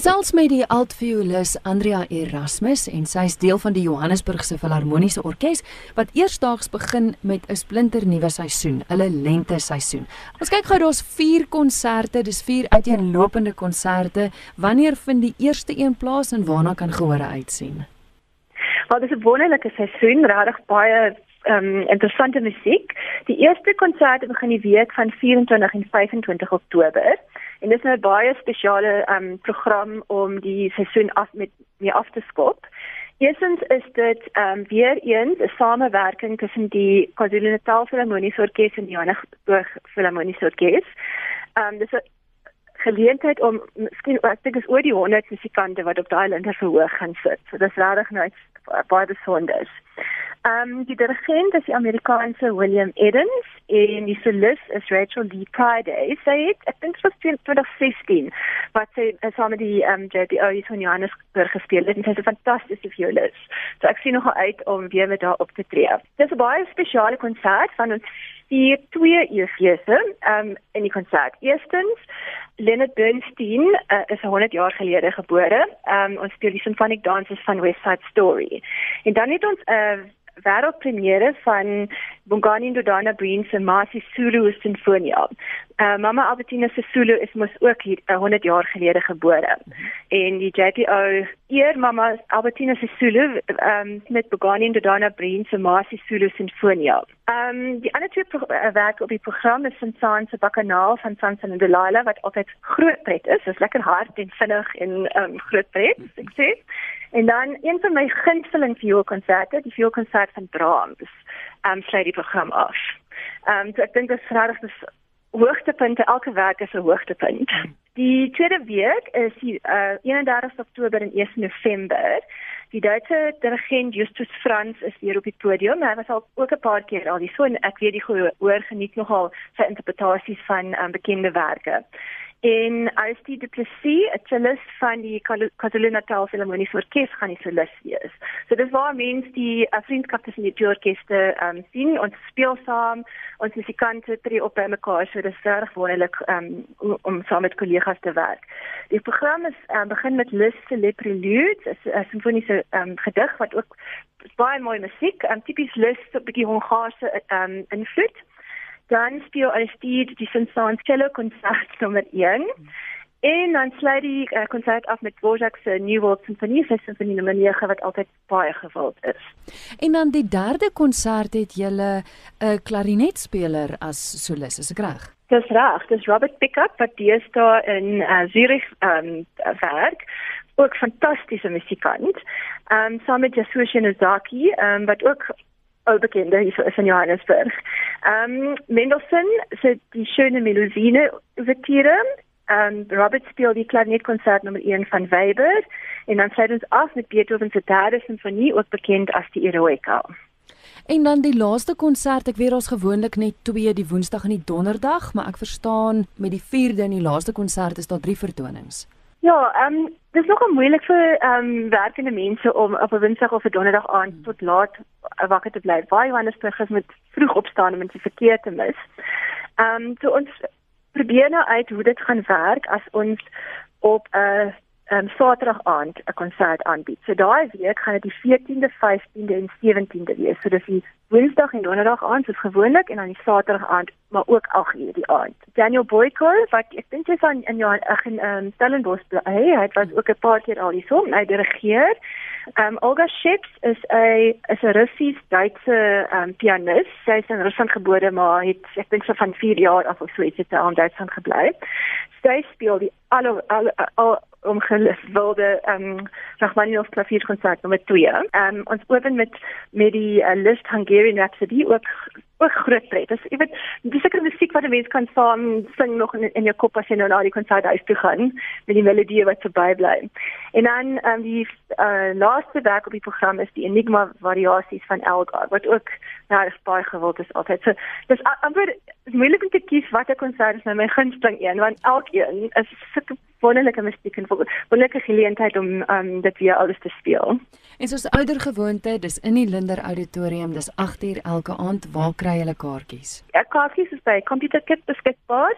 gesels met die altviolis Andrea Erasmus en sy is deel van die Johannesburgse Filharmoniese Orkees wat eersdaags begin met 'n splinter nuwe seisoen, hulle lente seisoen. Ons kyk gou daar's 4 konserte, dis 4 uiteenlopende konserte. Wanneer vind die eerste een plaas en waarna kan gehore uitsien? Wel, dis 'n wonderlike seisoen, regtig baie um interessante musiek. Die eerste konsert begin die week van 24 en 25 Oktober. En dis nou 'n baie spesiale um program om die seisoen af met mee af te skop. Eerstens is dit um weer eens 'n samewerking tussen die KwaZulu-Natal Filharmoniese Orkees en die Johannesburg Filharmoniese Orkees. Um dis 'n geleentheid om miskien ek dink is oor die 100 musikante wat op daai linker verhoog gaan sit. So dis regtig nou baie besonder. Ehm um, die dirigent is die Amerikaanse William Edens en die solis is Rachel Lee Friday. Sy het ek dink dit was 2016 wat sy uh, saam met die ehm um, JPO van Johannesburg gespeel het en sy is 'n fantastiese violis. So ek sien nogal uit om weer met haar op te tree. Dis 'n baie spesiale konsert van ons vier twee ehm um, in die konsert. Eerstens Leonard Bernstein uh, is 100 jaar gelede gebore. Ehm um, ons speel die Symphonic Dances van West Side Story. En dan het ons 'n uh, wêreldpremiere van Bongani Ndodana Breen se Masi Sulu Sinfonia. Uh, Mama Albertina Sisulu is mos ook hier uh, 100 jaar gelede gebore. En die JPO eer Mama Albertina Sisulu um, met Bongani Ndodana Breen se Masi Sulu Sinfonia. Um, die ander twee uh, werke op die program is van Sansa Bacchanal van Sansa en Delilah wat altyd groot pret is. Dit is lekker hard en vinnig en um, groot pret, ek sê. En dan een van my gunsteling vioolkonserte, die vioolkonsert van Brahms, um, sluit die program af. Ehm um, so ek dink dit is regtig dis hoogtepunte, elke werk is 'n hoogtepunt. Die tweede week is die uh, 31 Oktober en 1 November. Die Duitse dirigent Justus Franz is hier op die podium. Hy was al ook 'n paar keer al hier so en ek weet die gehoor geniet nogal sy interpretasies van um, bekende werke en as die duplisie 'n cellist van die KwaZulu-Natal Philharmoniese Orkees gaan die cellist wees. So dis waar mens die uh, vriendskap tussen die orkeste um, sien ons speel saam, ons musikante tree op by mekaar, so dis reg wonderlik um, om, om saam met kollegas te werk. Die program is um, begin met Liste Le Prelude, 'n simfoniese um, gedig wat ook baie mooi musiek, um, tipies Liste, 'n bietjie Hongaarse um, invloed dan speel Aristide die Saint-Saëns cello konsert nommer 1 en dan sluit die uh, konsert af met Dvorak se New World Symphony, sy simfonie nommer 9 wat altyd baie gewild is. En dan die derde konsert het jy 'n uh, klarinetspeler as solis, is ek reg? Dis reg, dis Robert Pickup wat deesdae in uh, Zurich um, werk ook fantastiese musikant. Ehm um, saam met Yasuo Shinozaki, ehm um, wat ook al bekende hier is in Johannesburg. Ehm um, Mendelssohn se die schöne Melusine Ouverture. Ehm um, Robert speel die Klavierkonsert nommer 1 van Weber en dan sluit ons af met Beethoven se derde simfonie ook bekend as die Eroica. En dan die laaste konsert, ek weet ons gewoonlik net twee die Woensdag en die Donderdag, maar ek verstaan met die vierde en die laaste konsert is daar drie vertonings. Ja, ehm um, dis nogal moeilik vir ehm um, werkende mense om op 'n Woensdag of 'n Donderdag aand hmm. tot laat wakker te bly. Baie Johannesburg is met vroeg opstaan om die verkeer te mis. Ehm um, so ons probeer nou uit hoe dit gaan werk as ons op 'n uh, um, Saterdag aand 'n konsert aanbied. So daai week gaan dit die 14de, 15de en 17de wees. So dis die Woensdag en Donderdag aand soos gewoonlik en dan die Saterdag aand, maar ook 8uur die aand. Daniel Boyko, wat ek dink jy's aan in jou ag in um, Stellenbosch bly. Hy het was ook 'n paar keer al hier so, hy dirigeer. Um, Olga Ships is 'n is 'n Russies-Duitse um, pianis. Sy is in Rusland gebore, maar het ek dink so van 4 jaar af of so iets het sy in Duitsland gebly. Sy speel die al al, al omgewilde ehm um, Rachmaninoff klavierkonsert nommer 2. Ehm um, ons open met met die uh, Liszt Hungarian Rhapsody ook ook groot pret. Dis jy weet dis seker musiek wat 'n mens kan saam sing nog in, in jou kop as jy nou na die konsert uit toe gaan met die melodie wat verby bly. En dan ehm um, die uh, laaste werk op die program is die Enigma variasies van Elgar wat ook nou is baie gewild is altyd. So dis amper moeilik om te kies watter konsert is nou my gunsteling een want elkeen is sulke wonderlike musiek en wonderlike geleentheid om um, dit weer alles te speel. En soos ouer gewoonte, dis in die Linder Auditorium, dis 8uur elke aand. Waar kry hulle kaartjies? Ja, kaartjies is by Computer Kit beskikbaar.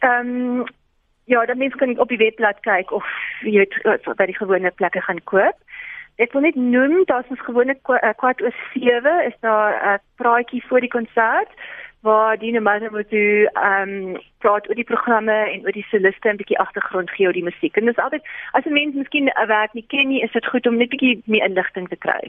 Ehm um, Ja, dan mens kan op die webblad kyk of jy weet by die gewone plekke gaan koop. Ek wil net noem daar's ons gewone kwart oor 7 is daar 'n praatjie voor die konsert waar die nommer moet jy ehm praat oor die programme en oor die soliste en bietjie agtergrond gee oor die musiek. En dis altyd as 'n mens miskien 'n werk nie ken nie, is dit goed om net bietjie meer inligting te kry.